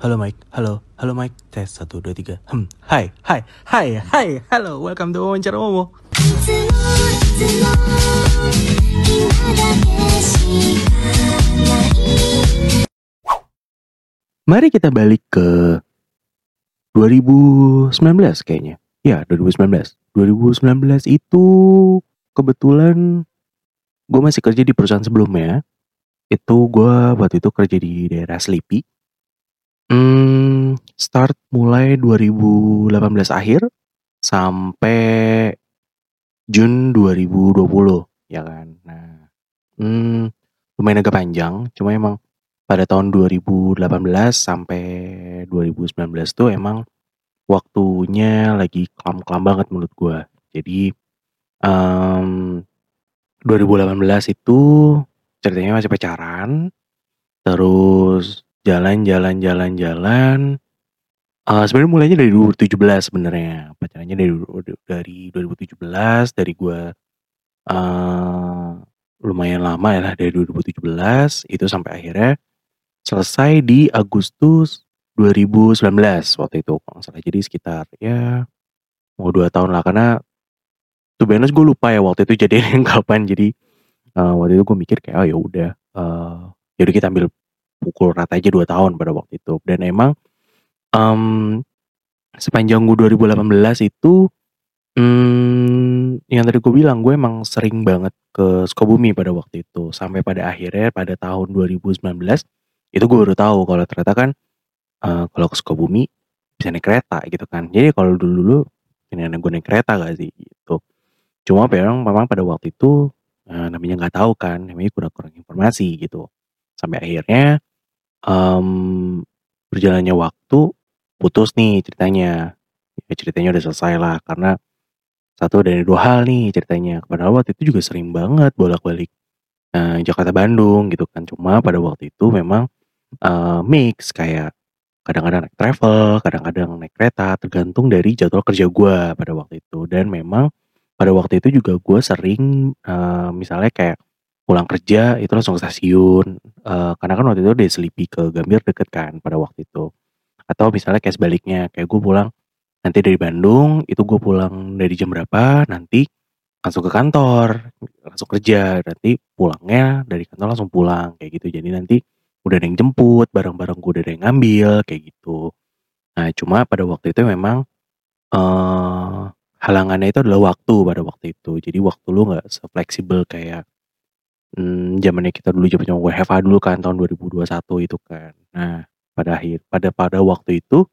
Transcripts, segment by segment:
Halo Mike, halo, halo Mike. Tes 1, 2, 3. Hmm, hai, hai, hai, hai, halo. Welcome to Wawancara Momo. Mari kita balik ke 2019 kayaknya. Ya, 2019. 2019 itu kebetulan gue masih kerja di perusahaan sebelumnya. Itu gue waktu itu kerja di daerah Sleepy Hmm, start mulai 2018 akhir sampai Jun 2020 ya kan. Nah, hmm, lumayan agak panjang. Cuma emang pada tahun 2018 sampai 2019 tuh emang waktunya lagi kelam-kelam banget menurut gue. Jadi em 2018 itu ceritanya masih pacaran, terus jalan-jalan jalan-jalan. Eh sebenarnya mulainya dari 2017 sebenarnya. Pacarannya dari dari 2017 dari gue eh lumayan lama ya lah dari 2017 itu sampai akhirnya selesai di Agustus 2019 waktu itu kalau nggak salah. Jadi sekitar ya mau dua tahun lah karena tuh honest gue lupa ya waktu itu jadinya kapan. Jadi eh, waktu itu gue mikir kayak oh ya udah eh jadi kita ambil pukul rata aja dua tahun pada waktu itu. Dan emang em sepanjang gue 2018 itu hmm, yang tadi gue bilang gue emang sering banget ke Sukabumi pada waktu itu sampai pada akhirnya pada tahun 2019 itu gue baru tahu kalau ternyata kan eh, kalau ke Sukabumi bisa naik kereta gitu kan. Jadi kalau dulu dulu ini gue naik kereta gak sih gitu. Cuma memang memang pada waktu itu eh, namanya nggak tahu kan, namanya kurang-kurang informasi gitu. Sampai akhirnya em berjalannya waktu putus nih ceritanya. Ya, ceritanya udah selesai lah karena satu dari dua hal nih ceritanya. Padahal waktu itu juga sering banget bolak-balik eh, Jakarta Bandung gitu kan. Cuma pada waktu itu memang eh, mix kayak kadang-kadang naik travel, kadang-kadang naik kereta, tergantung dari jadwal kerja gue pada waktu itu. Dan memang pada waktu itu juga gue sering eh, misalnya kayak pulang kerja itu langsung ke stasiun. Eh, karena kan waktu itu dari Selipi ke Gambir deket kan pada waktu itu. Atau misalnya kayak sebaliknya, kayak gue pulang nanti dari Bandung, itu gue pulang dari jam berapa, nanti langsung ke kantor, langsung kerja, nanti pulangnya dari kantor langsung pulang kayak gitu. Jadi nanti udah ada yang jemput, barang-barang gue udah ada yang ngambil kayak gitu. Nah, cuma pada waktu itu memang eh halangannya itu adalah waktu pada waktu itu. Jadi waktu lu nggak sefleksibel kayak hmm, zamannya kita dulu zaman WFH dulu kan tahun 2021 itu kan. Nah, pada akhir pada pada waktu itu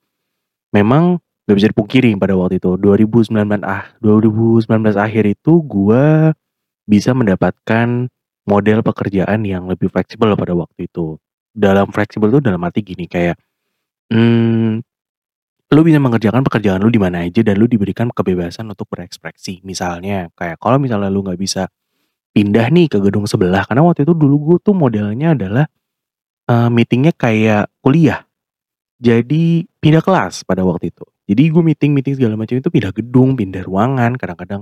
memang gak bisa dipungkiri pada waktu itu 2019 ah 2019 akhir itu gua bisa mendapatkan model pekerjaan yang lebih fleksibel pada waktu itu. Dalam fleksibel itu dalam arti gini kayak hmm, lu bisa mengerjakan pekerjaan lu di mana aja dan lu diberikan kebebasan untuk berekspresi. Misalnya kayak kalau misalnya lu nggak bisa pindah nih ke gedung sebelah karena waktu itu dulu gue tuh modelnya adalah eh, meetingnya kayak kuliah. Jadi pindah kelas pada waktu itu. Jadi gue meeting-meeting segala macam itu pindah gedung, pindah ruangan, kadang-kadang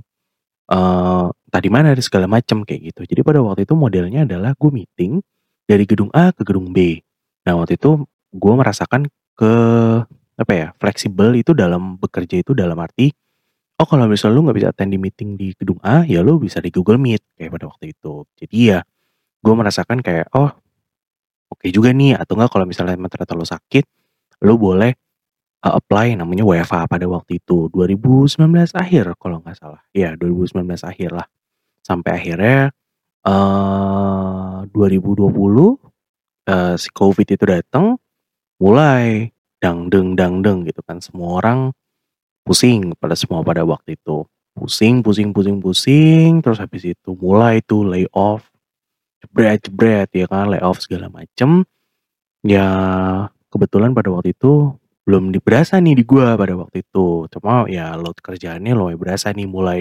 eh entah di mana ada segala macam kayak gitu. Jadi pada waktu itu modelnya adalah gue meeting dari gedung A ke gedung B. Nah waktu itu gue merasakan ke apa ya fleksibel itu dalam bekerja itu dalam arti oh kalau misalnya lu nggak bisa attend di meeting di gedung A ya lu bisa di Google Meet kayak pada waktu itu. Jadi ya gue merasakan kayak oh oke juga nih. Atau enggak kalau misalnya emang ternyata lu sakit lu boleh uh, apply namanya WFH pada waktu itu. 2019 akhir kalau nggak salah. Ya 2019 akhir lah. Sampai akhirnya eh 2020 eh, si COVID itu datang mulai dangdeng dangdeng gitu kan. Semua orang pusing pada semua pada waktu itu pusing pusing pusing pusing terus habis itu mulai tuh layoff jebret jebret ya kan layoff segala macem. Ya kebetulan pada waktu itu belum di- berasa nih di gua pada waktu itu. Cuma ya load kerjaannya lumayan berasa nih mulai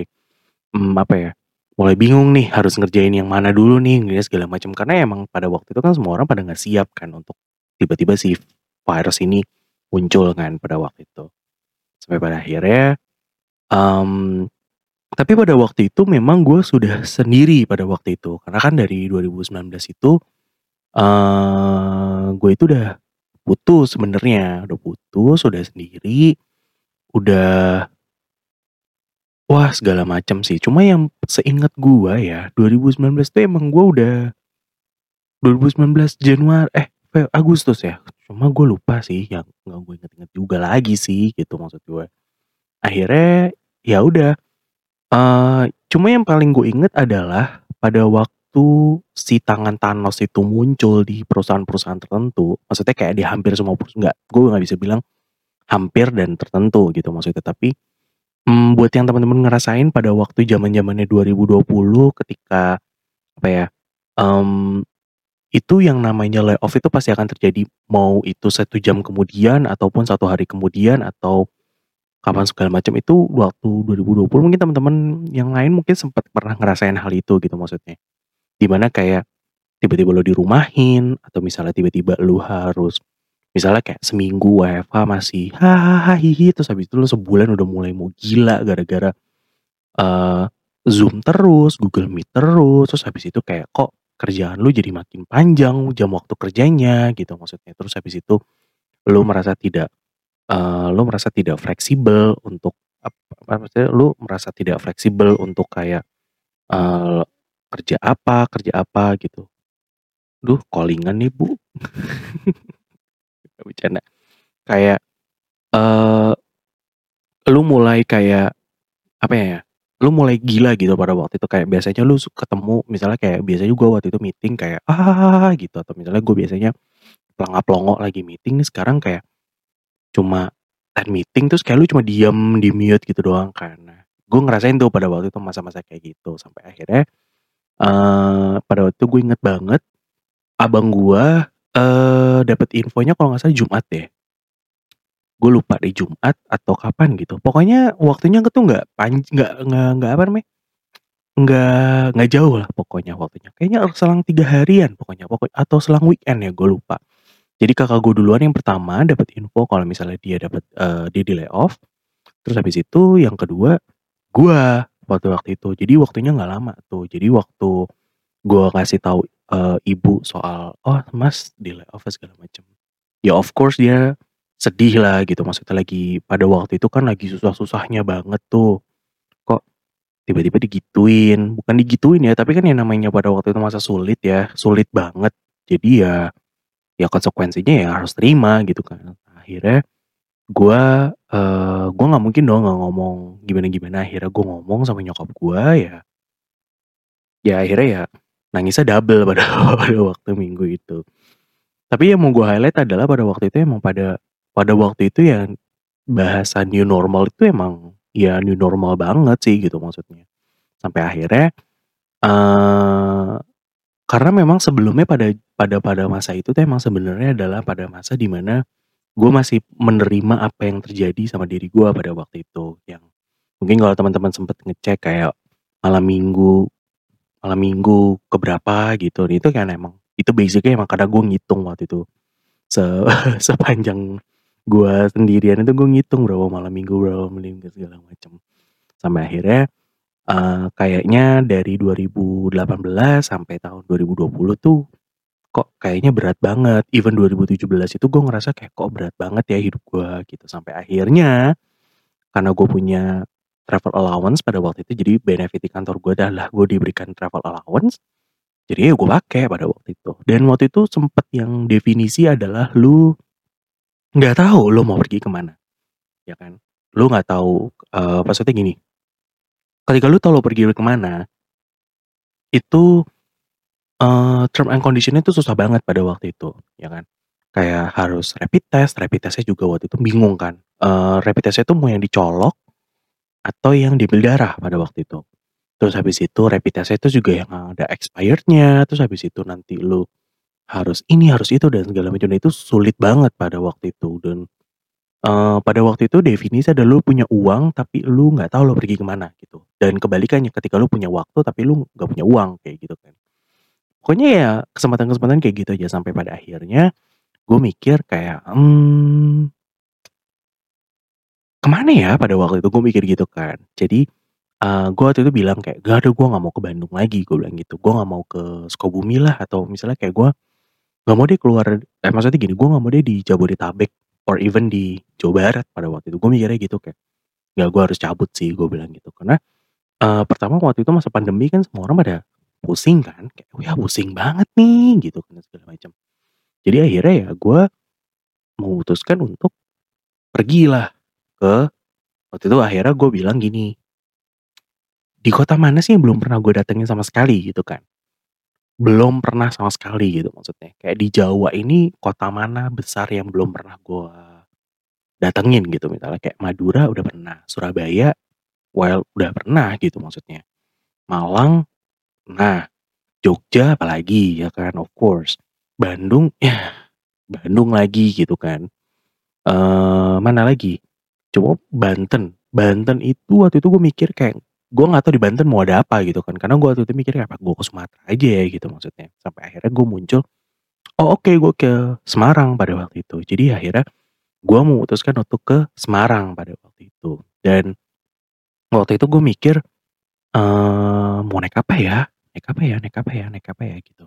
hmm, apa ya mulai bingung nih harus ngerjain yang mana dulu nih ngerjain segala macam karena emang pada waktu itu kan semua orang pada nggak siap kan untuk tiba-tiba si virus ini muncul kan pada waktu itu. Sampai pada akhirnya em, tapi pada waktu itu memang gue sudah sendiri pada waktu itu karena kan dari 2019 itu eh gue itu udah putus sebenarnya, udah putus, udah sendiri, udah wah segala macam sih. Cuma yang seingat gua ya, 2019 tuh emang gua udah 2019 Januari eh Agustus ya, cuma gue lupa sih yang nggak gue inget-inget juga lagi sih gitu maksud gue. Akhirnya ya udah, eee, cuma yang paling gue inget adalah pada waktu si tangan Thanos itu muncul di perusahaan-perusahaan tertentu, maksudnya kayak di hampir semua perus nggak, gue nggak bisa bilang hampir dan tertentu gitu maksudnya, tapi, mmm, buat yang teman-teman ngerasain pada waktu zaman-zamannya 2020 ketika apa ya, mmm, itu yang namanya layoff itu pasti akan terjadi, mau itu 1 jam kemudian ataupun 1 hari kemudian atau kapan segala macam itu waktu 2020 mungkin teman-teman yang lain mungkin sempet pernah ngerasain hal itu gitu maksudnya. Di mana kayak tiba-tiba lu dirumahin atau misalnya tiba-tiba lu harus misalnya kayak seminggu WFH masih hahaha hihi terus habis itu lu sebulan udah mulai mau gila gara-gara, eee, Zoom terus, Google Meet terus, terus habis itu kayak kok kerjaan lu jadi makin panjang jam waktu kerjanya gitu maksudnya. Terus habis itu lu merasa tidak, eee, lu merasa tidak fleksibel untuk ap apa maksudnya lu merasa tidak fleksibel untuk kayak, eee, kerja apa kerja apa gitu. Duh calling-an nih, Bu. Bercanda. Kayak, eee, lu mulai kayak apa ya, lu mulai gila gitu pada waktu itu kayak biasanya lu ketemu misalnya kayak biasanya gua waktu itu meeting kayak gitu atau misalnya gue biasanya planga-plongo lagi meeting nih sekarang kayak cuma end meeting terus kayak lu cuma diem, di-mute gitu doang. Nah, gue ngerasain tuh pada waktu itu masa-masa kayak gitu sampai akhirnya, eee, pada waktu itu gue inget banget abang gua, eee, dapet infonya kalau nggak salah Jumat deh. Gue lupa deh Jumat atau kapan gitu. Pokoknya waktunya tuh nggak panj nggak nggak nggak apa namanya, nggak nggak jauh lah pokoknya waktunya. Kayaknya selang 3 harian pokoknya pokok atau selang weekend ya gue lupa. Jadi kakak gue duluan yang pertama dapet info kalau misalnya dia dapet, eee, dia di-layoff. Terus habis itu yang kedua, gua waktu waktu itu. Jadi waktunya nggak lama tuh. Jadi waktu gua ngasih tahu, eee, ibu soal, "Oh Mas di-layoff," segala macam. Ya of course dia sedih lah gitu, maksudnya lagi pada waktu itu kan lagi susah-susahnya banget tuh. Kok tiba-tiba digituin, bukan digituin ya, tapi kan yang namanya pada waktu itu masa sulit ya, sulit banget. Jadi ya ya konsekuensinya ya harus terima gitu kan. Akhirnya gua, eee, gua nggak mungkin dong nggak ngomong gimana-gimana, akhirnya gua ngomong sama nyokap gua ya ya akhirnya ya nangisnya double pada pada waktu minggu itu. Tapi yang mau gua highlight adalah pada waktu itu emang pada pada waktu itu ya bahasa new normal itu emang ya new normal banget sih gitu maksudnya. Sampai akhirnya, eee, karena memang sebelumnya pada pada pada masa itu tuh emang sebenarnya adalah pada masa di mana gue masih menerima apa yang terjadi sama diri gua pada waktu itu. Yang mungkin kalau teman-teman sempet ngecek kayak malam minggu malam minggu ke berapa gitu, itu kan emang itu basic-nya emang karena gue ngitung waktu itu. Se sepanjang gua sendirian itu gue ngitung berapa malam minggu, berapa meninggal segala macam. Sampai akhirnya, eee, kayaknya dari 2018 sampai tahun 2020 tuh kok kayaknya berat banget. Even 2017 itu gue ngerasa kayak kok berat banget ya hidup gua gitu. Sampai akhirnya karena gue punya travel allowance pada waktu itu, jadi benefit di kantor gue adalah gue diberikan travel allowance, jadinya ya gue pakai pada waktu itu. Dan waktu itu sempet yang definisi adalah lu nggak tahu lu mau pergi ke mana, ya kan. Lu nggak tahu, eee, maksudnya gini ketika lu tahu lu pergi ke mana itu, eee, term and condition-nya tuh susah banget pada waktu itu, ya kan. Kayak harus rapid test, rapid test-nya juga waktu itu bingung kan, eee, rapid test-nya tuh mau yang dicolok atau yang diambil darah pada waktu itu. Terus habis itu rapid test-nya itu juga yang ada expired-nya, terus habis itu nanti lu harus ini, harus itu, dan segala macam. Itu sulit banget pada waktu itu dan, eee, pada waktu itu definisi adalah lu punya uang tapi lu nggak tahu lu pergi ke mana gitu. Dan kebalikannya ketika lu punya waktu tapi lu nggak punya uang, kayak gitu kan. Pokoknya ya kesempatan-kesempatan kayak gitu aja sampai pada akhirnya gue mikir kayak, mmm ke mana ya pada waktu itu gue mikir gitu kan. Jadi, eee, gue waktu itu bilang kayak, "Nggak ada gue nggak mau ke Bandung lagi," gue bilang gitu. "Gue nggak mau ke Sukabumi lah," atau misalnya kayak gue nggak mau deh keluar eh, maksudnya gini, gue nggak mau deh di Jabodetabek or even di Jawa Barat pada waktu itu. Gue mikirnya gitu kayak, "Ya gue harus cabut sih," gue bilang gitu. Karena, eee, pertama waktu itu masa pandemi kan semua orang pada pusing kan, kayak, "Wah pusing banget nih," gitu kan segala macam. Jadi akhirnya ya gue memutuskan untuk pergilah ke waktu itu akhirnya gue bilang gini, "Di kota mana sih yang belum pernah gue datengin sama sekali?" Gitu kan. Belum pernah sama sekali gitu maksudnya. Kayak di Jawa ini kota mana besar yang belum pernah gue datengin gitu, misalnya kayak Madura udah pernah, Surabaya, well udah pernah gitu maksudnya. Malang, nah, Jogja apalagi ya kan, of course. Bandung, yah Bandung lagi gitu kan. Eee, mana lagi? Coba Banten, Banten itu waktu itu gue mikir kayak, gue nggak tahu di Banten mau ada apa gitu kan, karena gue waktu itu mikirnya apa gue ke Sumatera aja ya gitu maksudnya. Sampai akhirnya gue muncul, oh oke gue ke Semarang pada waktu itu. Jadi akhirnya gue memutuskan untuk ke Semarang pada waktu itu. Dan waktu itu gue mikir, eee, mau naik apa ya? Naik apa ya naik apa ya naik apa ya gitu.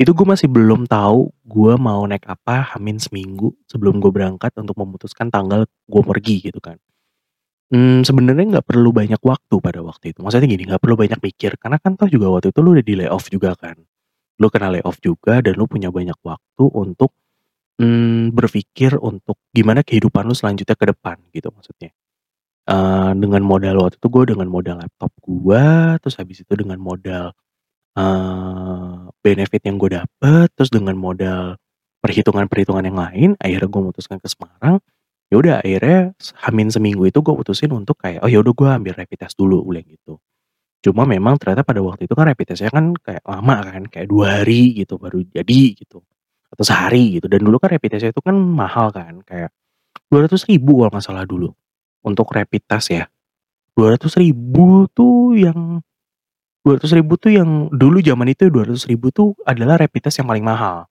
Itu gue masih belum tahu gue mau naik apa hamin seminggu sebelum gue berangkat untuk memutuskan tanggal gue pergi gitu kan. Mmm, sebenarnya nggak perlu banyak waktu pada waktu itu. Maksudnya gini, nggak perlu banyak mikir karena kan toh juga waktu itu lu udah di-layoff juga kan. Lu kena layoff juga dan lu punya banyak waktu untuk, mmm, berpikir untuk gimana kehidupan lu selanjutnya ke depan gitu maksudnya. Eee, dengan modal waktu itu gue dengan modal laptop gue, terus habis itu dengan modal, eee, benefit yang gue dapet, terus dengan modal perhitungan-perhitungan yang lain, akhirnya gue memutuskan ke Semarang. Ya udah akhirnya hamin seminggu itu gue putusin untuk kayak, "Oh ya udah gue ambil rapid test dulu," gue bilang gitu. Cuma memang ternyata pada waktu itu kan rapid test-nya kan kayak lama kan, kayak 2 hari gitu baru jadi gitu, atau sehari gitu. Dan dulu kan rapid test-nya itu kan mahal kan, kayak Rp200.000 kalau nggak salah dulu, untuk rapid test ya. Rp200.000 tuh yang Rp200.000 tuh yang dulu zaman itu Rp200.000 tuh adalah rapid test yang paling mahal,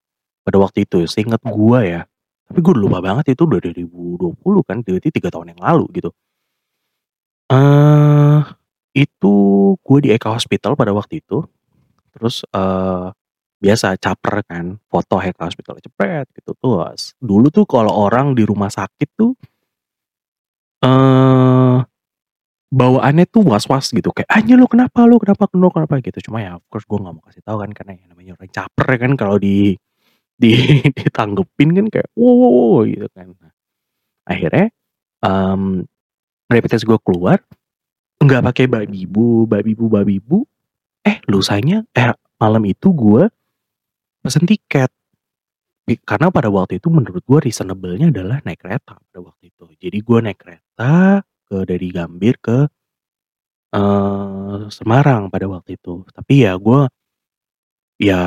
pada waktu itu seinget gue ya. Tapi gue lupa banget itu udah 2020 kan, berarti 3 tahun yang lalu gitu. Eee, itu gue di Eka Hospital pada waktu itu. Terus, eee, biasa caper kan, foto Eka Hospital jepret gitu. Terus dulu tuh kalau orang di rumah sakit tuh eee, bawaannya tuh was-was gitu kayak, "Anjir lu kenapa lu kenapa lu kenapa?" Gitu. Cuma ya of course gue nggak mau kasih tahu kan karena yang namanya orang caper kan kalau di di ditanggepin kan kayak, "Wow wow wow," gitu kan. Nah, akhirnya, mmm, rapid test gue keluar, nggak pakai Babibu Babibu Babibu, eh lusanya eh malam itu gue pesen tiket. Karena pada waktu itu menurut gue reasonable-nya adalah naik kereta pada waktu itu. Jadi gue naik kereta ke dari Gambir ke, eee, Semarang pada waktu itu. Tapi ya gue ya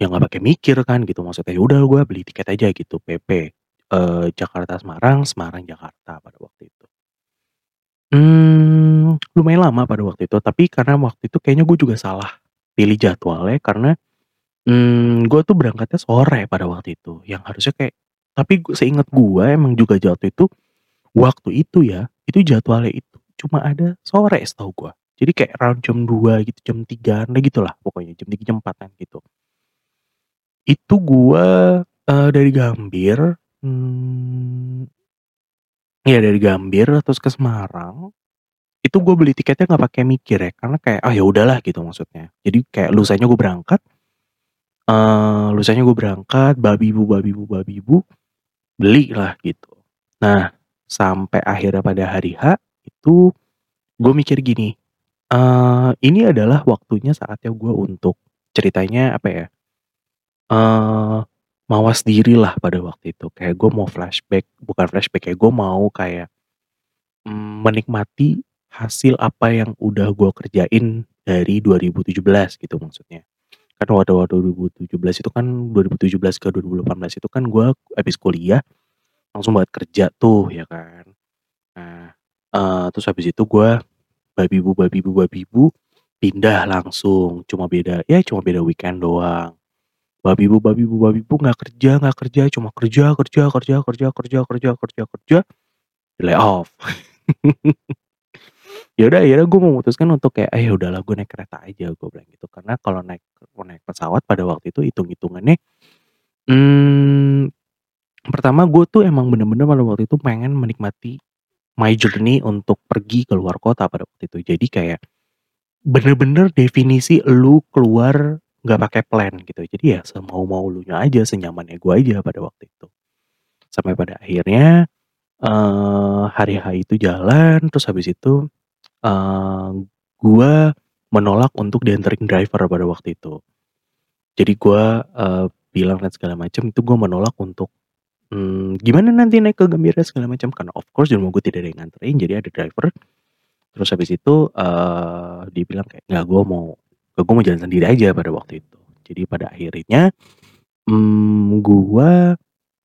ya nggak pakai mikir kan gitu, maksudnya ya udah gue beli tiket aja gitu PP, eee, Jakarta-Semarang, Semarang-Jakarta pada waktu itu. Mmm, lumayan lama pada waktu itu, tapi karena waktu itu kayaknya gue juga salah pilih jadwalnya karena, mmm, gue tuh berangkatnya sore pada waktu itu, yang harusnya kayak tapi gu seinget gue emang juga waktu itu waktu itu ya, itu jadwalnya itu cuma ada sore setahu gue. Jadi kayak around jam 2 gitu, jam 3-an lah gitulah pokoknya, jam 3, jam 4-an gitu. Itu gue, eee, dari Gambir, mmm iya dari Gambir terus ke Semarang, itu gue beli tiketnya nggak pakai mikir ya, karena kayak, "Ah ya udahlah," gitu maksudnya. Jadi kayak lusanya gue berangkat, eee, lusanya gue berangkat, Babibu Babibu Babibu, belilah gitu. Nah, sampai akhirnya pada hari H, itu gue mikir gini, eee, ini adalah waktunya saatnya gue untuk ceritanya apa ya, eee, mawas dirilah pada waktu itu. Kayak gue mau flashback bukan flashback ya, gue mau kayak, mmm, menikmati hasil apa yang udah gue kerjain dari 2017 gitu maksudnya. Kan waktu waktu 2017 itu kan 2017 ke 2018 itu kan gue habis kuliah, langsung banget kerja tuh ya kan. Nah, eee, terus habis itu gue Babibu Babibu Babibu, pindah langsung, cuma beda ya cuma beda weekend doang. Babibu Babibu Babibu nggak kerja nggak kerja, cuma kerja kerja kerja kerja kerja kerja kerja kerja, di-layoff. Ya udah akhirnya gue memutuskan untuk kayak, "Ah ya udahlah gue naik kereta aja," gue bilang gitu. Karena kalau naik naik pesawat pada waktu itu hitung-hitungannya Mmm, pertama gue tuh emang bener-bener pada waktu itu pengen menikmati my journey untuk pergi ke luar kota pada waktu itu. Jadi kayak bener-bener definisi lu keluar nggak pakai plan gitu. Jadi ya semau-mau lunya aja, senyamannya gue aja pada waktu itu. Sampai pada akhirnya, eee, hari H itu jalan, terus habis itu, eee, gua menolak untuk dianterin driver pada waktu itu. Jadi gua, eee, bilang dan segala macam, itu gua menolak untuk, mmm, "Gimana nanti naik ke Gambira?" segala macam. Karena of course di rumah gue tidak ada yang nganterin, jadi ada driver. Terus habis itu, eee, dia bilang kayak, "Nggak, gua mau gue mau jalan sendiri aja," pada waktu itu. Jadi pada akhirnya, mmm, gua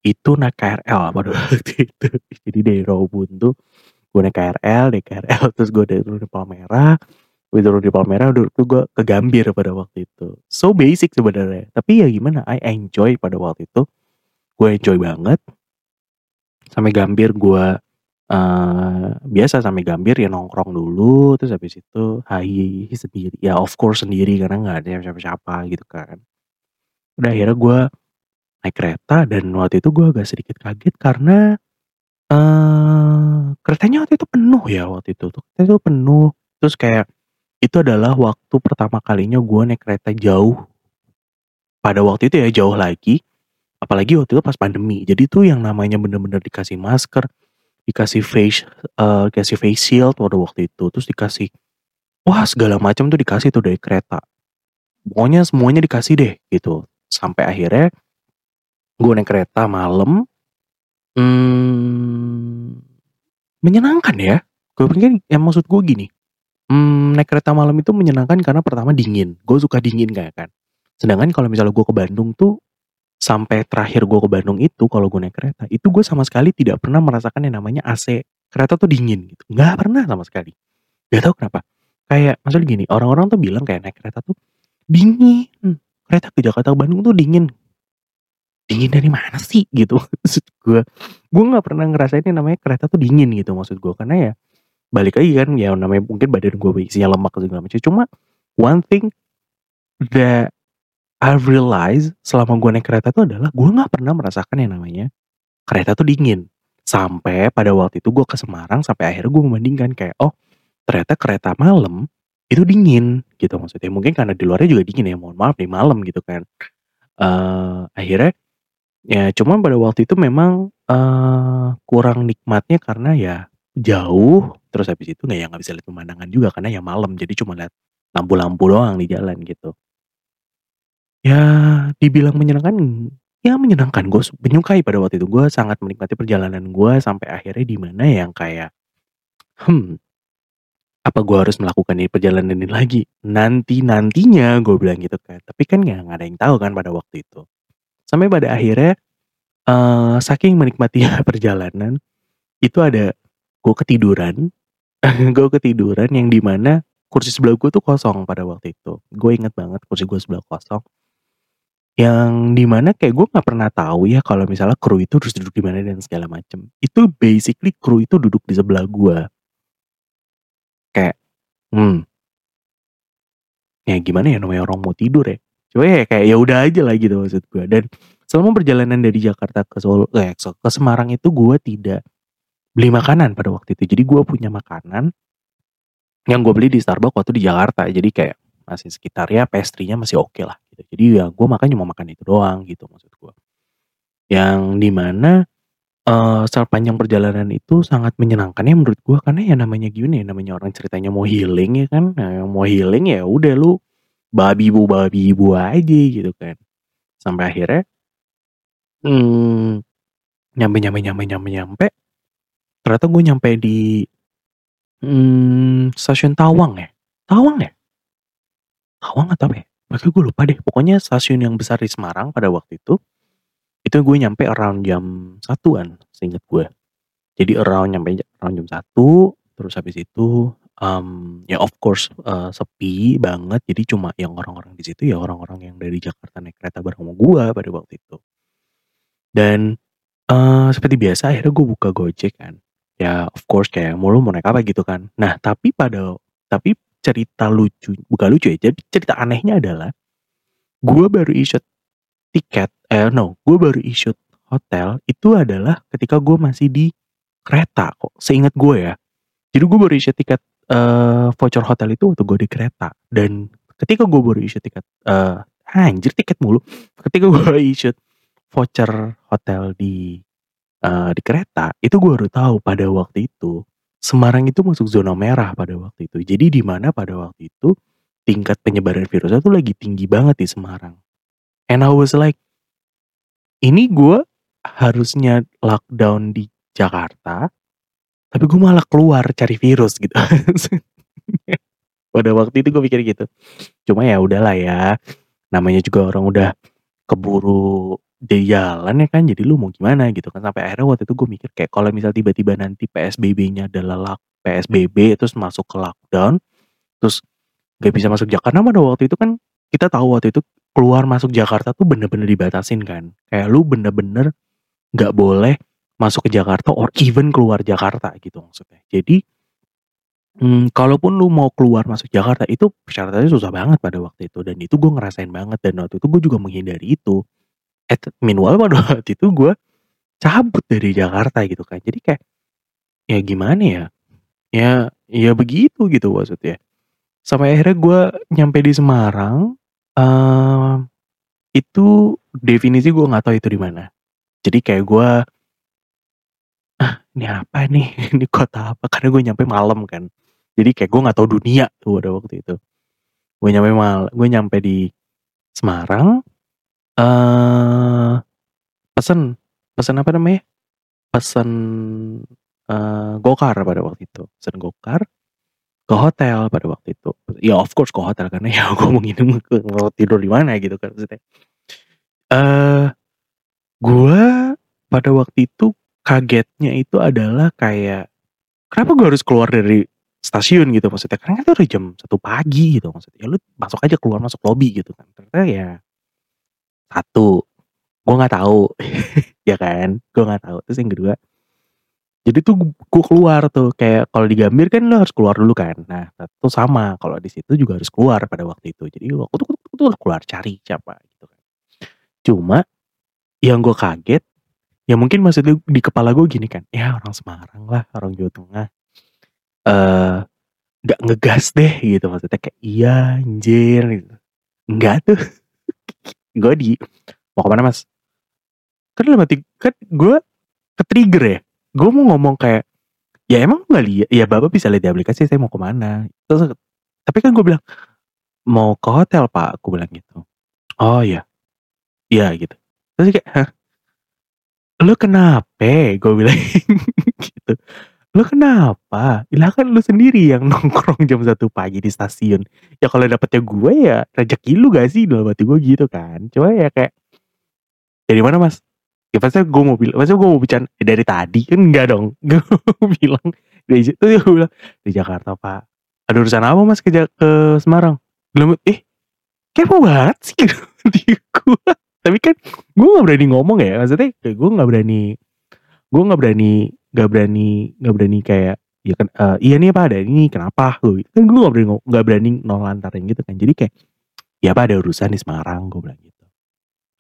itu naik KRL pada waktu itu. Jadi dari Rawabuntu, gue naik KRL, dari KRL terus gue dari turun di Palmerah, gue turun di Palmerah udah itu gue ke Gambir pada waktu itu. So basic sebenarnya, tapi ya gimana, I enjoy pada waktu itu. Gue enjoy banget. Sampai Gambir gue, eee, biasa sampai Gambir ya nongkrong dulu, terus habis itu hi-hi sendiri. Ya of course sendiri karena nggak ada siapa-siapa gitu kan. Udah akhirnya gue naik kereta dan waktu itu gue agak sedikit kaget karena, eee, keretanya waktu itu penuh ya waktu itu tuh, itu penuh. Terus kayak itu adalah waktu pertama kalinya gue naik kereta jauh. Pada waktu itu ya jauh lagi, apalagi waktu itu pas pandemi. Jadi tuh yang namanya bener-bener dikasih masker, dikasih face eee, dikasih face shield pada waktu itu, terus dikasih wah segala macam tuh dikasih tuh dari kereta. Pokoknya semuanya dikasih deh gitu. Sampai akhirnya gue naik kereta malam, mmm, menyenangkan ya. Gue pikir ya maksud gue gini, mmm, naik kereta malam itu menyenangkan karena pertama dingin, gue suka dingin kayak kan. Sedangkan kalau misalnya gue ke Bandung tuh, sampai terakhir gue ke Bandung itu kalau gue naik kereta, itu gue sama sekali tidak pernah merasakan yang namanya AC. Kereta tuh dingin gitu, nggak pernah sama sekali. Nggak tahu kenapa. Kayak maksudnya gini, orang-orang tuh bilang kayak naik kereta tuh dingin, kereta ke Jakarta ke Bandung tuh dingin. Dingin dari mana sih gitu maksud gue. Gue nggak pernah ngerasain yang namanya kereta tuh dingin gitu maksud gue. Karena ya balik lagi kan ya namanya mungkin badan gue isinya lemak segala macam. Cuma one thing that I realize selama gue naik kereta tuh adalah gue nggak pernah merasakan yang namanya kereta tuh dingin. Sampai pada waktu itu gue ke Semarang sampai akhirnya gue membandingkan kayak, oh ternyata kereta malam itu dingin gitu maksudnya. Mungkin karena di luarnya juga dingin ya, mohon maaf nih malam gitu kan. Eee, akhirnya ya cuman pada waktu itu memang, eee, kurang nikmatnya karena ya jauh, terus habis itu nggak ya nggak bisa lihat pemandangan juga karena ya malam, jadi cuma lihat lampu-lampu doang di jalan gitu. Ya dibilang menyenangkan, ya menyenangkan. Gue menyukai pada waktu itu, gue sangat menikmati perjalanan gue sampai akhirnya di mana yang kayak, "Hmm, apa gue harus melakukan ini perjalanan ini lagi? Nanti-nantinya," gue bilang gitu kan. Tapi kan ya nggak ada yang tahu kan pada waktu itu. Sampai pada akhirnya, eee, saking menikmatinya perjalanan, itu ada gue ketiduran, gue ketiduran yang di mana kursi sebelah gue tuh kosong pada waktu itu. Gue inget banget kursi gue sebelah kosong. Yang di mana kayak gue nggak pernah tahu ya kalau misalnya kru itu harus duduk di mana dan segala macam. Itu basically kru itu duduk di sebelah gue. Kayak, hmm. Ya gimana ya namanya orang mau tidur ya. Cuma ya kayak ya udah aja lah gitu maksud gue. Dan selama perjalanan dari Jakarta ke Solo eh ke Semarang itu gue tidak beli makanan pada waktu itu. Jadi gue punya makanan yang gue beli di Starbucks waktu di Jakarta. Jadi kayak masih sekitar ya pastry-nya masih oke lah gitu. Jadi ya gue makan cuma makan itu doang gitu maksud gue. Yang di mana, eee, sepanjang perjalanan itu sangat menyenangkan ya menurut gue karena ya namanya gimana ya, namanya orang ceritanya mau healing ya kan. Nah mau healing ya udah lu babi bu babi bu aja gitu kan. Sampai akhirnya mmm, nyampe nyampe nyampe nyampe nyampe, ternyata gue nyampe di, mmm, stasiun Tawang ya, Tawang ya? Tawang atau apa ya? Makanya gue lupa deh. Pokoknya stasiun yang besar di Semarang pada waktu itu, itu gue nyampe around jam 1-an seinget gue. Jadi around nyampe around jam 1, terus habis itu, mmm, ya of course, eee, sepi banget. Jadi cuma yang orang-orang di situ ya orang-orang yang dari Jakarta naik kereta bareng sama gue pada waktu itu. Dan, eee, seperti biasa akhirnya gue buka Gojek kan. Ya of course kayak mau lu mau naik apa gitu kan. Nah tapi pada tapi cerita lucu bukan lucu ya, jadi cerita anehnya adalah gue baru e-shot tiket, eh no, gue baru issue hotel itu adalah ketika gue masih di kereta kok, seingat gue ya. Jadi gue baru issue tiket eh voucher hotel itu waktu gue di kereta dan ketika gue baru issue tiket eh anjir tiket mulu. Ketika gue issue voucher hotel di eh, di kereta, itu gue baru tahu pada waktu itu Semarang itu masuk zona merah pada waktu itu. Jadi di mana pada waktu itu tingkat penyebaran virusnya tuh lagi tinggi banget di Semarang. And I was like, ini gue harusnya lockdown di Jakarta, tapi gue malah keluar cari virus gitu. pada waktu itu gue pikir gitu. Cuma ya udahlah ya, namanya juga orang udah keburu di jalan ya kan, jadi lu mau gimana gitu kan. Sampai akhirnya waktu itu gue mikir kayak kalau misal tiba-tiba nanti PSBB-nya adalah lock, PSBB terus masuk ke lockdown, terus gak bisa masuk Jakarta. Pada waktu itu kan kita tahu waktu itu keluar masuk Jakarta tuh bener-bener dibatasin kan. Kayak lu bener-bener gak boleh masuk ke Jakarta or even keluar Jakarta gitu maksudnya. Jadi hmm, kalaupun lu mau keluar masuk Jakarta itu persyaratannya susah banget pada waktu itu dan itu gue ngerasain banget dan waktu itu gue juga menghindari itu. At meanwhile pada waktu itu gue cabut dari Jakarta gitu kan. Jadi kayak ya gimana ya? Ya ya begitu gitu maksudnya. Sampai akhirnya gue nyampe di Semarang eh itu definisi gue nggak tahu itu di mana. Jadi kayak gue ah ini apa nih? Ini kota apa? Karena gue nyampe malam kan. Jadi kayak gue nggak tahu dunia tuh pada waktu itu. Gue nyampe mal, gue nyampe di Semarang. Eh pesen pesen apa namanya? Pesen eh gokar pada waktu itu. Pesen gokar ke hotel pada waktu itu. Ya of course ke hotel karena ya gue mau nginep mau tidur di mana gitu kan maksudnya. Eh gue pada waktu itu kagetnya itu adalah kayak kenapa gue harus keluar dari stasiun gitu maksudnya karena kan itu udah jam satu pagi gitu maksudnya ya lu masuk aja keluar masuk lobby gitu kan ternyata ya satu gue nggak tahu. Ya kan? Gue nggak tahu. Terus yang kedua jadi tuh gue keluar tuh. Kayak kalau di Gambir kan lo harus keluar dulu kan? Nah itu sama. Kalau di situ juga harus keluar pada waktu itu. Jadi waktu itu tuh keluar cari siapa gitu kan. Cuma yang gue kaget ya mungkin maksudnya di kepala gue gini kan. Ya orang Semarang lah orang Jawa Tengah. Eh nggak ngegas deh gitu maksudnya. Kayak iya anjir gitu. Enggak tuh gue di mau ke mana mas? Kan dalam hati kan gue ke trigger ya. Gue mau ngomong kayak ya emang nggak lihat ya bapak bisa lihat di aplikasi saya mau ke mana? Terus tapi kan gue bilang mau ke hotel pak. Aku bilang gitu. Oh ya iya gitu. Terus kayak Hah? lu kenapa? Gue bilang gitu lu kenapa? Lah kan lu sendiri yang nongkrong jam satu pagi di stasiun. Ya kalau dapetnya gue ya rezeki lu gak sih? Dalam hati gue gitu kan. Cuma ya kayak dari mana mas? Ya pasti gue mau bilang pasti gue mau bicara "Ya, dari tadi? Kan enggak dong. Gue bilang dari situ dia bilang di Jakarta pak. Ada urusan apa mas ke, ke Semarang? Bilang eh kepo banget sih gitu di gue tapi kan gue nggak berani ngomong ya. Maksudnya gue nggak berani gue nggak berani nggak berani nggak berani kayak ya kan eh, iya nih pak ada ini kenapa? Gue kan gue nggak berani nggak berani nolantarin gitu kan. Jadi kayak ya pak ada urusan di Semarang gue bilang gitu.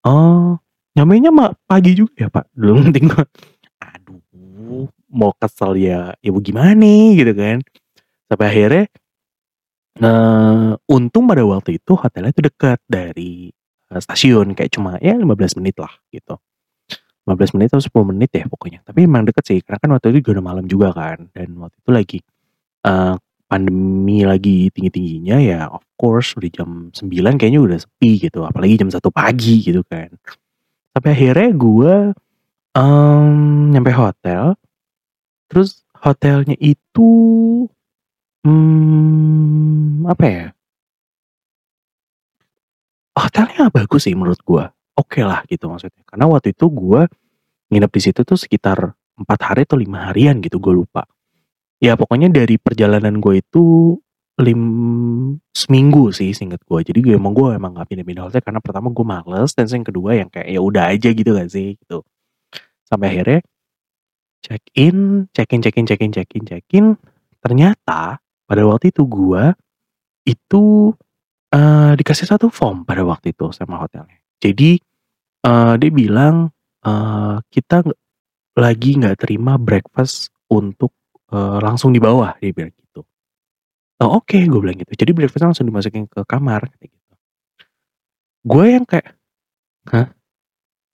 Oh nyamenya mak pagi juga ya pak? Belum penting gue aduh mau kesel ya ya gimana gitu kan. Sampai akhirnya eh untung pada waktu itu hotelnya itu dekat dari eh, stasiun kayak cuma ya 15 menit lah gitu 15 menit atau 10 menit ya pokoknya. Tapi emang deket sih karena kan waktu itu juga udah malam juga kan. Dan waktu itu lagi eh pandemi lagi tinggi-tingginya ya of course udah jam 9 kayaknya udah sepi gitu. Apalagi jam satu pagi gitu kan. Sampai akhirnya gue em, nyampe hotel. Terus hotelnya itu hmm, apa ya? Hotelnya bagus sih menurut gue oke lah gitu maksudnya. Karena waktu itu gue nginep di situ tuh sekitar empat hari atau lima harian gitu gue lupa. Ya pokoknya dari perjalanan gue itu lim seminggu sih singkat gue jadi gue emang gue emang gak pindah-pindah. Hotel karena pertama gue males dan yang kedua yang kayak ya udah aja gitu gak sih gitu. Sampai akhirnya check in check in check in check in check in check in. Ternyata pada waktu itu gue itu eh, dikasih satu form pada waktu itu sama hotelnya. Jadi Eee, dia bilang, eee, "Kita lagi nggak terima breakfast untuk, eee, langsung di bawah," dia bilang gitu. "Oh oke," gue bilang gitu. "Jadi breakfast-nya langsung dimasukin ke kamar," gitu. Gue yang kayak, "Hah?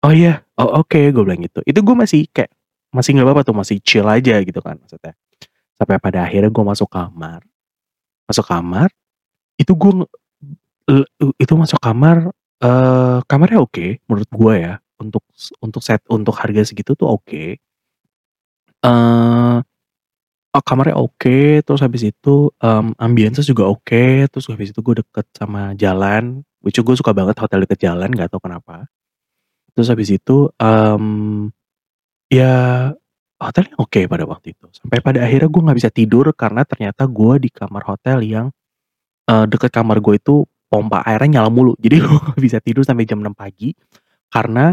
Oh iya? Oh oke," gue bilang gitu. Itu gue masih kayak, masih nggak apa-apa tuh, masih chill aja gitu kan maksudnya. Sampai pada akhirnya gue masuk kamar, masuk kamar, itu gue itu masuk kamar, eee, kamarnya oke menurut gue ya, untuk untuk set untuk harga segitu tuh oke. Eee, oh kamarnya oke, terus habis itu, mmm, ambience-nya juga oke, terus habis itu gue deket sama jalan, which gue suka banget hotel deket jalan, nggak tahu kenapa. Terus habis itu, mmm, ya hotelnya oke pada waktu itu. Sampai pada akhirnya gue nggak bisa tidur karena ternyata gue di kamar hotel yang, eee, deket kamar gue itu pompa airnya nyala mulu. Jadi nggak bisa tidur sampai jam 6 pagi karena,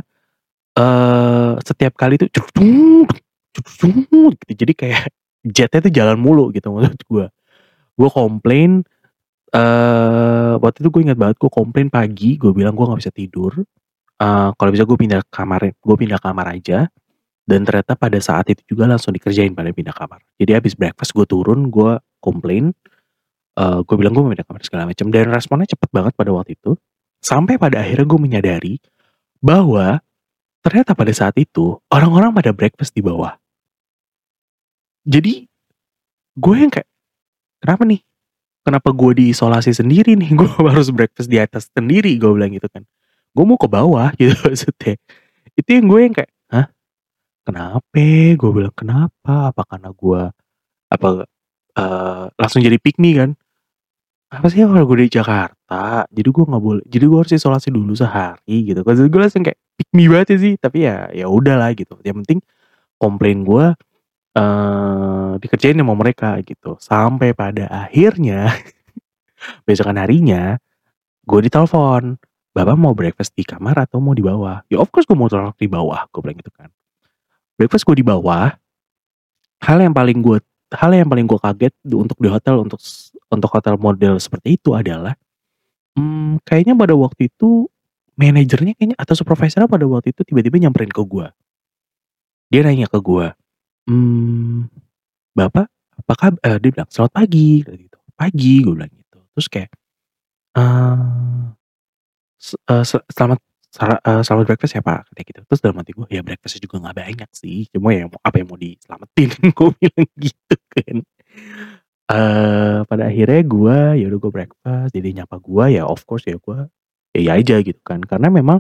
eee, setiap kali tuh gitu. Jadi kayak jetnya tuh jalan mulu gitu maksud gue. Gue komplain, eee, waktu itu gue inget banget gue komplain pagi, gue bilang gue nggak bisa tidur, eee, kalau bisa gue pindah kamar gue pindah kamar aja, dan ternyata pada saat itu juga langsung dikerjain pada pindah kamar. Jadi habis breakfast gue turun, gue komplain, eee, gue bilang gue pindah kamar segala macem, dan responnya cepet banget pada waktu itu. Sampai pada akhirnya gue menyadari bahwa ternyata pada saat itu orang-orang pada breakfast di bawah. Jadi, gue yang kayak, "Kenapa nih? Kenapa gue diisolasi sendiri nih? Gue harus breakfast di atas sendiri," gue bilang gitu kan. "Gue mau ke bawah," gitu maksudnya. Itu yang gue yang kayak, "Hah? Kenape?" Gue bilang, "Kenapa? Apa karena gue apa, eee, langsung jadi pick me kan? Apa sih orang gue di Jakarta, jadi gue nggak boleh jadi gue harus isolasi dulu sehari," gitu. Maksud gue langsung kayak pick me banget sih, tapi ya ya udahlah gitu. Yang penting komplain gue, eee, dikerjain sama mereka gitu. Sampai pada akhirnya besokan harinya gue ditelepon, "Bapak mau breakfast di kamar atau mau di bawah?" "Ya of course gue mau taruh di bawah," gue bilang gitu kan. Breakfast gue di bawah, hal yang paling gue hal yang paling gue kaget untuk di hotel untuk untuk hotel model seperti itu adalah, mmm, kayaknya pada waktu itu manajernya kayaknya atau supervisornya pada waktu itu tiba-tiba nyamperin ke gue. Dia nanya ke gue, mmm, "Bapak apa kab" eee, dia bilang, "Selamat pagi," gitu. "Pagi," gue bilang gitu. Terus kayak, se "Selamat selamat breakfast ya Pak," katanya gitu. Terus dalam hati gue, "Ya breakfast-nya juga nggak banyak sih, cuma ya apa yang mau diselamatin," gue bilang gitu kan. Eee, pada akhirnya gue, ya udah gue breakfast, dia nyapa gue, ya of course ya gue, ya iya aja gitu kan. Karena memang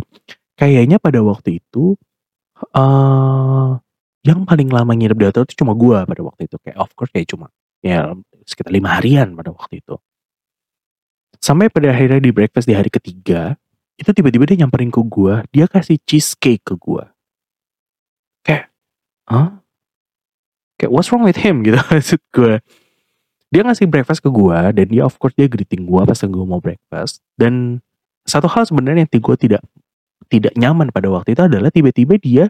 kayaknya pada waktu itu, eee, yang paling lama nginep di hotel itu cuma gue pada waktu itu, kayak of course kayak cuma ya sekitar 5 harian pada waktu itu. Sampai pada akhirnya di breakfast di hari ketiga, itu tiba-tiba dia nyamperin ke gue, dia kasih cheesecake ke gue. Kayak, "Hah?" Kayak what's wrong with him gitu maksud gue. Dia ngasih breakfast ke gue dan dia of course dia greeting gue pas gue mau breakfast, dan satu hal sebenarnya yang gue tidak tidak nyaman pada waktu itu adalah tiba-tiba dia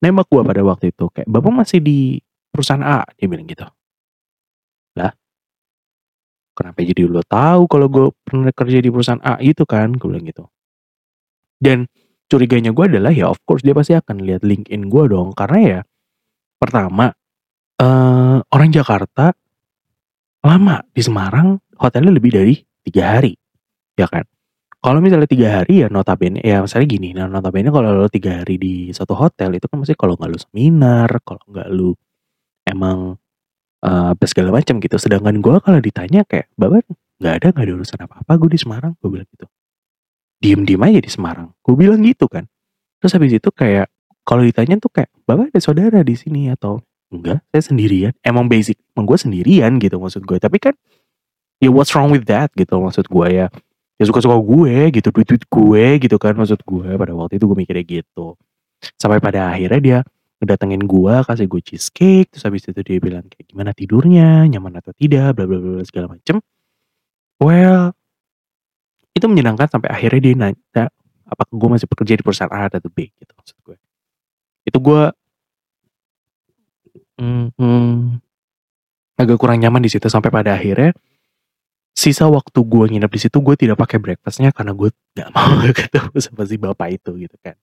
nembak gue pada waktu itu, kayak, "Bapak masih di perusahaan A?" Dia bilang gitu. Lah? "Kenapa jadi lo tahu kalau gue pernah kerja di perusahaan A?" Gitu kan, gue bilang gitu. Dan curiganya gue adalah ya of course dia pasti akan lihat LinkedIn gue dong, karena ya pertama, eee, orang Jakarta lama di Semarang hotelnya lebih dari 3 hari, ya kan. Kalau misalnya 3 hari ya notabene ya misalnya gini, nah notabene kalau lo 3 hari di satu hotel itu kan maksudnya kalau nggak lu seminar, kalau nggak lu emang, apa segala macam gitu. Sedangkan gue kalau ditanya kayak, "Bapak nggak ada nggak ada urusan apa-apa gue di Semarang," gue bilang gitu. "Diem-diem aja di Semarang," gue bilang gitu kan. Terus habis itu kayak kalau ditanya tuh kayak, "Bapak ada saudara di sini atau" "Enggak, saya sendirian." Emang basic emang gue sendirian gitu maksud gue. Tapi kan, ya what's wrong with that gitu maksud gue ya. Ya suka-suka gue gitu, duit-duit gue gitu kan maksud gue, pada waktu itu gue mikirnya gitu. Sampai pada akhirnya dia ngedatengin gue, kasih gue cheesecake, terus habis itu dia bilang kayak, "Gimana tidurnya, nyaman atau tidak, bla bla bla," segala macem. Well itu menyenangkan sampai akhirnya dia nanya, apakah gue masih bekerja di perusahaan A atau B gitu maksud gue. Itu gue mhm, agak kurang nyaman di situ sampai pada akhirnya, sisa waktu gue nginep di situ gue tidak pakai breakfast-nya karena gue nggak mau ketemu sama si bapak itu gitu kan.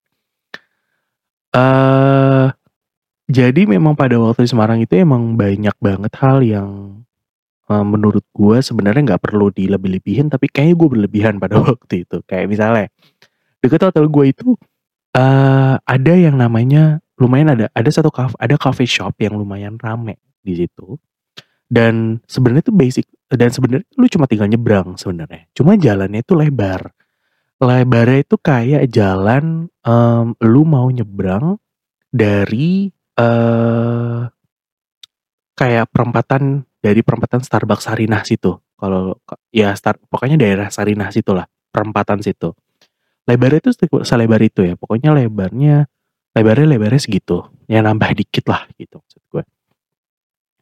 eh jadi memang pada waktu di Semarang itu emang banyak banget hal yang eh, menurut gue sebenarnya nggak perlu dilebih-lebihin tapi kayaknya gue berlebihan pada waktu itu kayak misalnya deket hotel gue itu eh ada yang namanya lumayan ada ada satu cafe ada coffee shop yang lumayan rame di situ dan sebenarnya itu basic dan sebenarnya lu cuma tinggal nyebrang sebenarnya cuma jalannya itu lebar lebarnya itu kayak jalan em, lu mau nyebrang dari eh kayak perempatan dari perempatan Starbucks Sarinah situ. Kalau ya start pokoknya daerah Sarinah situ lah, perempatan situ. Lebarnya itu se- selebar itu ya. Pokoknya lebarnya lebarnya lebarnya segitu. Ya nambah dikit lah gitu maksud gue.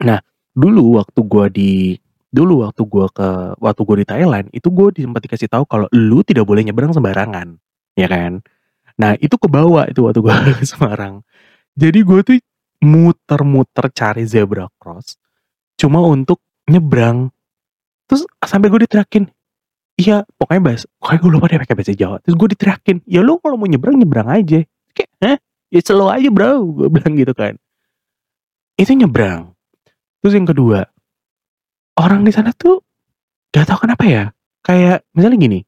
Nah, dulu waktu gua di dulu waktu gua ke waktu gua di Thailand itu gue sempat dikasih tahu kalau lu tidak boleh nyebrang sembarangan, ya kan? Nah, itu ke bawah itu waktu gua ke Semarang. Jadi gue tuh muter-muter cari zebra cross cuma untuk nyebrang. Terus sampai gue diterakin, iya pokoknya bahas, pokoknya gue lupa deh pakai bahasa Jawa. Terus gue diterakin, ya lu kalau mau nyebrang nyebrang aja. Kayak, hah? Ya slow aja bro, gue bilang gitu kan. Itu nyebrang. Terus yang kedua, orang di sana tuh gak tau kenapa ya. Kayak misalnya gini,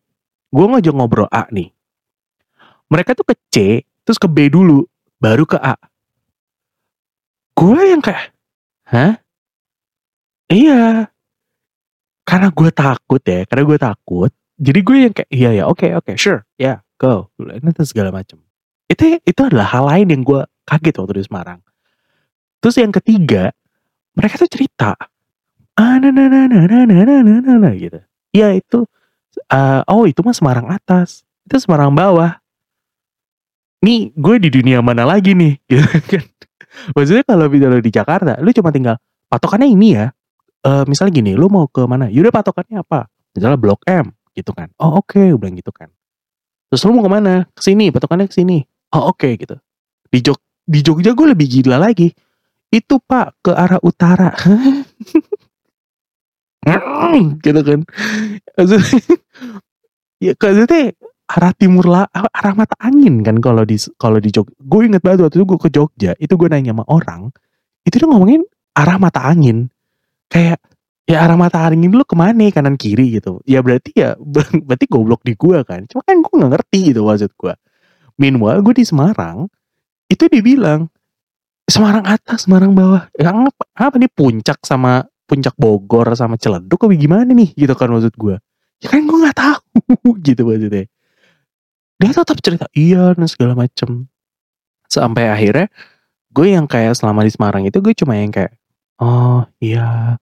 gue ngajak ngobrol A nih. Mereka tuh ke C, terus ke B dulu, baru ke A. Gue yang kayak, hah? Iya, karena gue takut ya, karena gue takut. Jadi gue yang kayak, iya ya, oke oke, sure, ya, go. Ini tuh segala macam. Itu itu adalah hal lain yang gue kaget waktu di Semarang. Terus yang ketiga, mereka tuh cerita, ah, na na na na na na na na na na," gitu. Iya itu, eh, oh itu mah Semarang atas, itu Semarang bawah. Nih gue di dunia mana lagi nih, gitu kan? Maksudnya kalau misalnya di Jakarta, lu cuma tinggal patokannya ini ya. Eh misalnya gini, lu mau ke mana? Yaudah patokannya apa? Misalnya Blok M, gitu kan? Oh oke, gue bilang gitu kan. Terus lu mau ke mana? Ke sini, patokannya ke sini. Oh oke gitu. Di Jog di Jogja gue lebih gila lagi. Itu pak ke arah utara. gitu kan. Ya maksudnya arah timur lah, arah mata angin kan kalau di kalau di Jogja. Gue inget banget waktu itu gue ke Jogja, itu gue nanya sama orang, itu dia ngomongin arah mata angin. Kayak ya arah mata angin lu ke mana kanan kiri gitu. Ya berarti ya berarti goblok di gua kan. Cuma kan gue nggak ngerti gitu maksud gue. Meanwhile gue di Semarang itu dibilang Semarang atas, Semarang bawah. Ya, apa, apa nih puncak sama puncak Bogor sama Ciledug apa gimana nih gitu kan maksud gue. Ya kan gue nggak tahu gitu maksudnya. Dia tetap cerita iya dan segala macem. Sampai akhirnya gue yang kayak selama di Semarang itu gue cuma yang kayak oh iya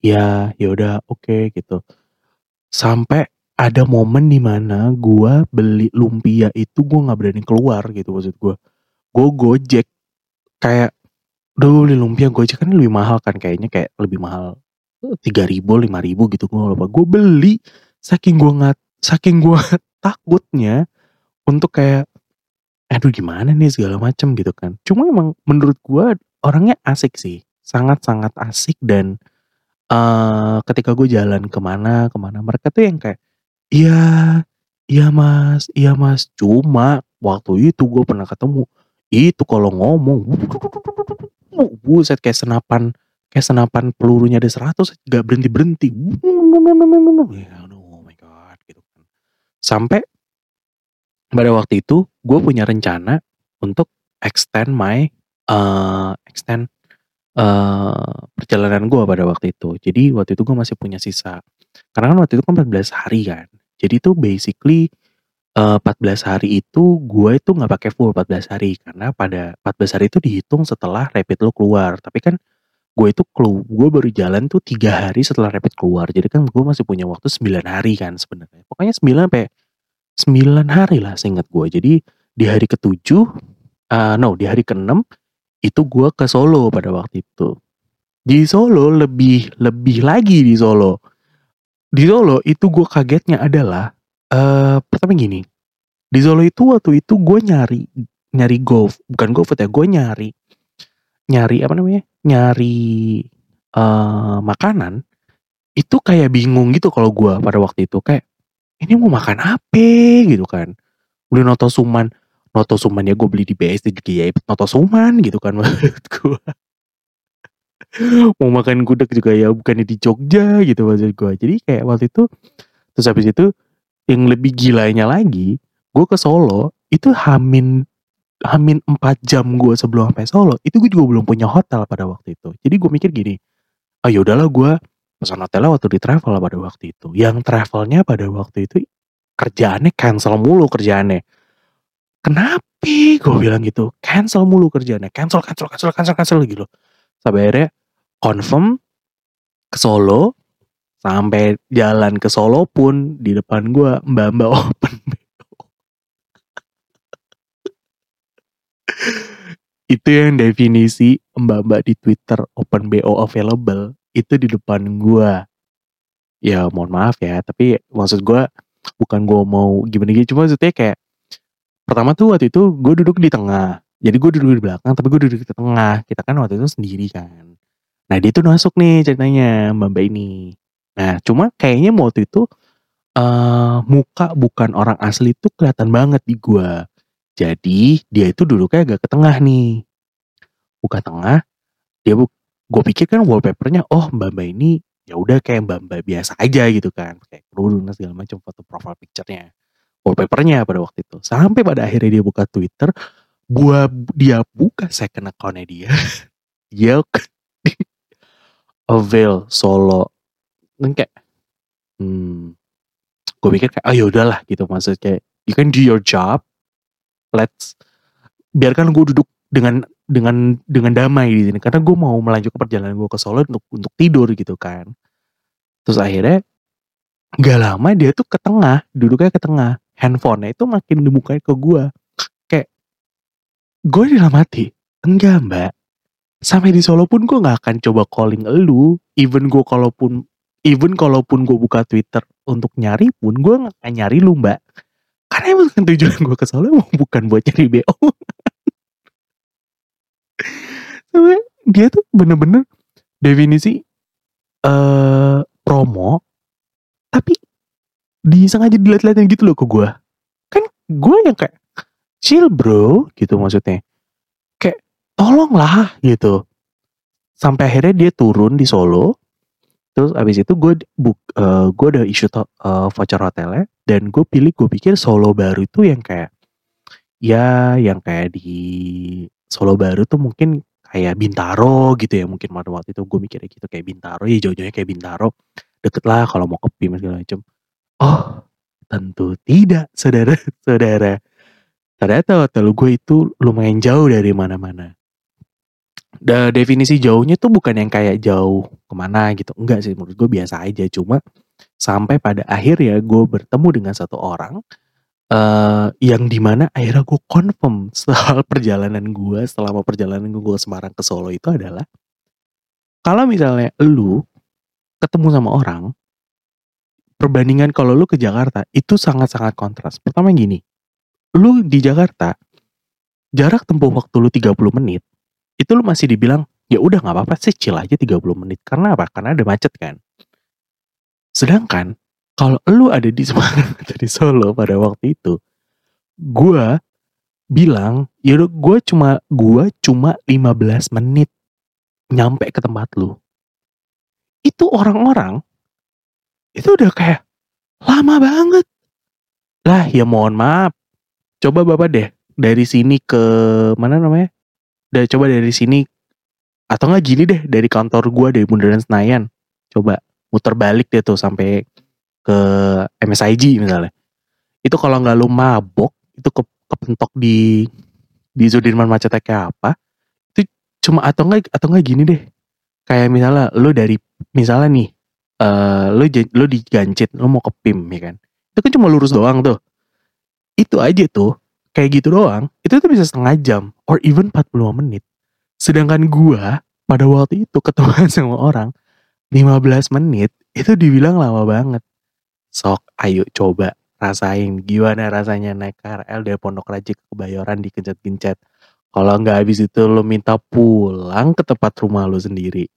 ya ya udah oke gitu. Sampai ada momen di mana gue beli lumpia itu gue nggak berani keluar gitu maksud gue. Gue gojek. Kayak Duh beli lumpia gojek kan lebih mahal kan kayaknya kayak lebih mahal tiga ribu lima ribu gitu gue lupa. Gue beli saking gue nggak saking gue takutnya untuk kayak aduh gimana nih segala macem gitu kan. Cuma emang menurut gue orangnya asik sih sangat sangat asik dan eh ketika gue jalan ke mana ke mana mereka tuh yang kayak iya iya mas iya mas cuma waktu itu gue pernah ketemu itu kalau ngomong buset kayak senapan kayak senapan pelurunya ada 100 gak berhenti berhenti ya aduh oh my god gitu kan sampai pada waktu itu gue punya rencana untuk extend my eh extend eh perjalanan gue pada waktu itu jadi waktu itu gue masih punya sisa karena kan waktu itu kan 14 hari kan. Jadi itu basically eh 14 hari itu gue itu nggak pakai full 14 hari. Karena pada 14 hari itu dihitung setelah rapid lo keluar. Tapi kan gue itu kelu gue baru jalan tuh tiga hari setelah rapid keluar. Jadi kan gue masih punya waktu 9 hari kan sebenarnya. Pokoknya 9 sampai 9 hari lah seingat gue jadi di hari ketujuh eh no di hari keenam itu gue ke Solo pada waktu itu. Di Solo lebih lebih lagi di Solo di Solo itu gue kagetnya adalah eh pertama gini di Solo itu waktu itu gue nyari nyari golf bukan GoFood ya gue nyari nyari apa namanya nyari eh makanan itu kayak bingung gitu kalau gue pada waktu itu kayak ini mau makan apa? gitu kan. Udah noto suman Notosuman ya gue beli di BSD juga ya Notosuman gitu kan maksud gue mau makan gudeg juga ya bukannya di Jogja gitu maksud gue jadi kayak waktu itu terus habis itu yang lebih gilanya lagi gue ke Solo itu hamin hamin 4 jam gue sebelum sampai Solo itu gue juga belum punya hotel pada waktu itu. Jadi gue mikir gini oh ya udahlah gue pesan hotelnya waktu di travel pada waktu itu. Yang travelnya pada waktu itu kerjaannya cancel mulu kerjaannya. Kenapa gue bilang gitu? Cancel mulu kerjaannya. Cancel cancel cancel cancel cancel gitu sampai akhirnya confirm ke Solo sampai jalan ke Solo pun di depan gue mbak-mbak open BO itu yang definisi mbak-mbak di Twitter open BO available itu di depan gue ya mohon maaf ya tapi maksud gue bukan gue mau gimana gitu cuma maksudnya kayak pertama tuh waktu itu gue duduk di tengah. Jadi gue duduk di belakang tapi gue duduk di tengah. Kita kan waktu itu sendiri kan nah dia tuh masuk nih ceritanya mbak mbak ini. Nah cuma kayaknya waktu itu eh muka bukan orang asli tuh kelihatan banget di gue jadi dia itu duduknya agak ke tengah nih. Buka tengah dia bu gue pikir kan wallpapernya oh mbak mbak ini ya udah kayak mbak mbak biasa aja gitu kan. Kayak kerudung segala macam foto profile picture-nya wallpapernya pada waktu itu. Sampai pada akhirnya dia buka Twitter gua dia buka second account-nya dia. Dia avail solo. Dan kayak hmm, gue pikir kayak oh ya udahlah gitu maksudnya kayak you can do your job. Let's biarkan gue duduk dengan dengan dengan damai di sini. Karena gue mau melanjutkan perjalanan gue ke Solo untuk untuk tidur gitu kan. Terus akhirnya gak lama dia tuh ke tengah duduknya ke tengah. Handphonenya itu makin dibukain ke gue kayak gue dalam hati enggak mbak sampai di Solo pun gue nggak akan coba calling elu. Even gue kalaupun even kalaupun gue buka Twitter untuk nyari pun gue nggak akan nyari lu mbak. Karena emang tujuan gue ke Solo emang bukan buat cari BO dia tuh bener-bener definisi eh promo tapi disengaja dilihat-lihatin gitu loh ke gue kan gue yang kayak chill bro gitu maksudnya tolonglah gitu. Sampai akhirnya dia turun di Solo. Terus abis itu gue eh, gue udah to- eh, voucher hotelnya. Dan gue pilih gue pikir Solo baru itu yang kayak ya yang kayak di Solo baru tuh mungkin kayak Bintaro gitu ya. Mungkin pada waktu itu gue mikirnya gitu kayak Bintaro. Ya jauh-jauhnya kayak Bintaro. Deket lah kalau mau ke PIM segala macam oh tentu tidak saudara-saudara ternyata hotel gue itu lumayan jauh dari mana-mana Da, definisi jauhnya tuh bukan yang kayak jauh ke mana gitu. Enggak sih menurut gue biasa aja. Cuma sampai pada akhir ya gue bertemu dengan satu orang eh yang di mana akhirnya gue confirm soal perjalanan gue selama perjalanan gue Semarang ke Solo itu adalah kalau misalnya lu ketemu sama orang perbandingan kalau lu ke Jakarta itu sangat-sangat kontras. Pertama gini lu di Jakarta jarak tempuh waktu lu 30 menit itu lu masih dibilang ya udah nggak apa-apa sih chill aja 30 menit. Karena apa? Karena ada macet kan? Sedangkan kalau lu ada di Semarang atau di Solo pada waktu itu gua bilang ya gua cuma gua cuma 15 menit nyampe ke tempat lu. Itu orang-orang itu udah kayak lama banget. Lah ya mohon maaf. Coba bapak deh dari sini ke mana namanya dari coba dari sini. Atau enggak gini deh dari kantor gua dari Bundaran Senayan. Coba muter balik deh tuh sampai ke MSIG misalnya. Itu kalau nggak lu mabok itu ke kepentok di di Sudirman macetnya kayak apa itu cuma atau enggak atau enggak gini deh. Kayak misalnya lu dari misalnya nih eh lu lu digancit lu mau ke PIM ya kan? Itu kan cuma lurus doang tuh. Itu aja tuh kayak gitu doang itu tuh bisa setengah jam or even 45 menit. Sedangkan gua pada waktu itu ketemu sama orang 15 menit itu dibilang lama banget. Sok ayo coba rasain gimana rasanya naik KRL dari Pondok Raja ke Kebayoran dikencet-kencet kalau nggak habis itu lo minta pulang ke tempat rumah lo sendiri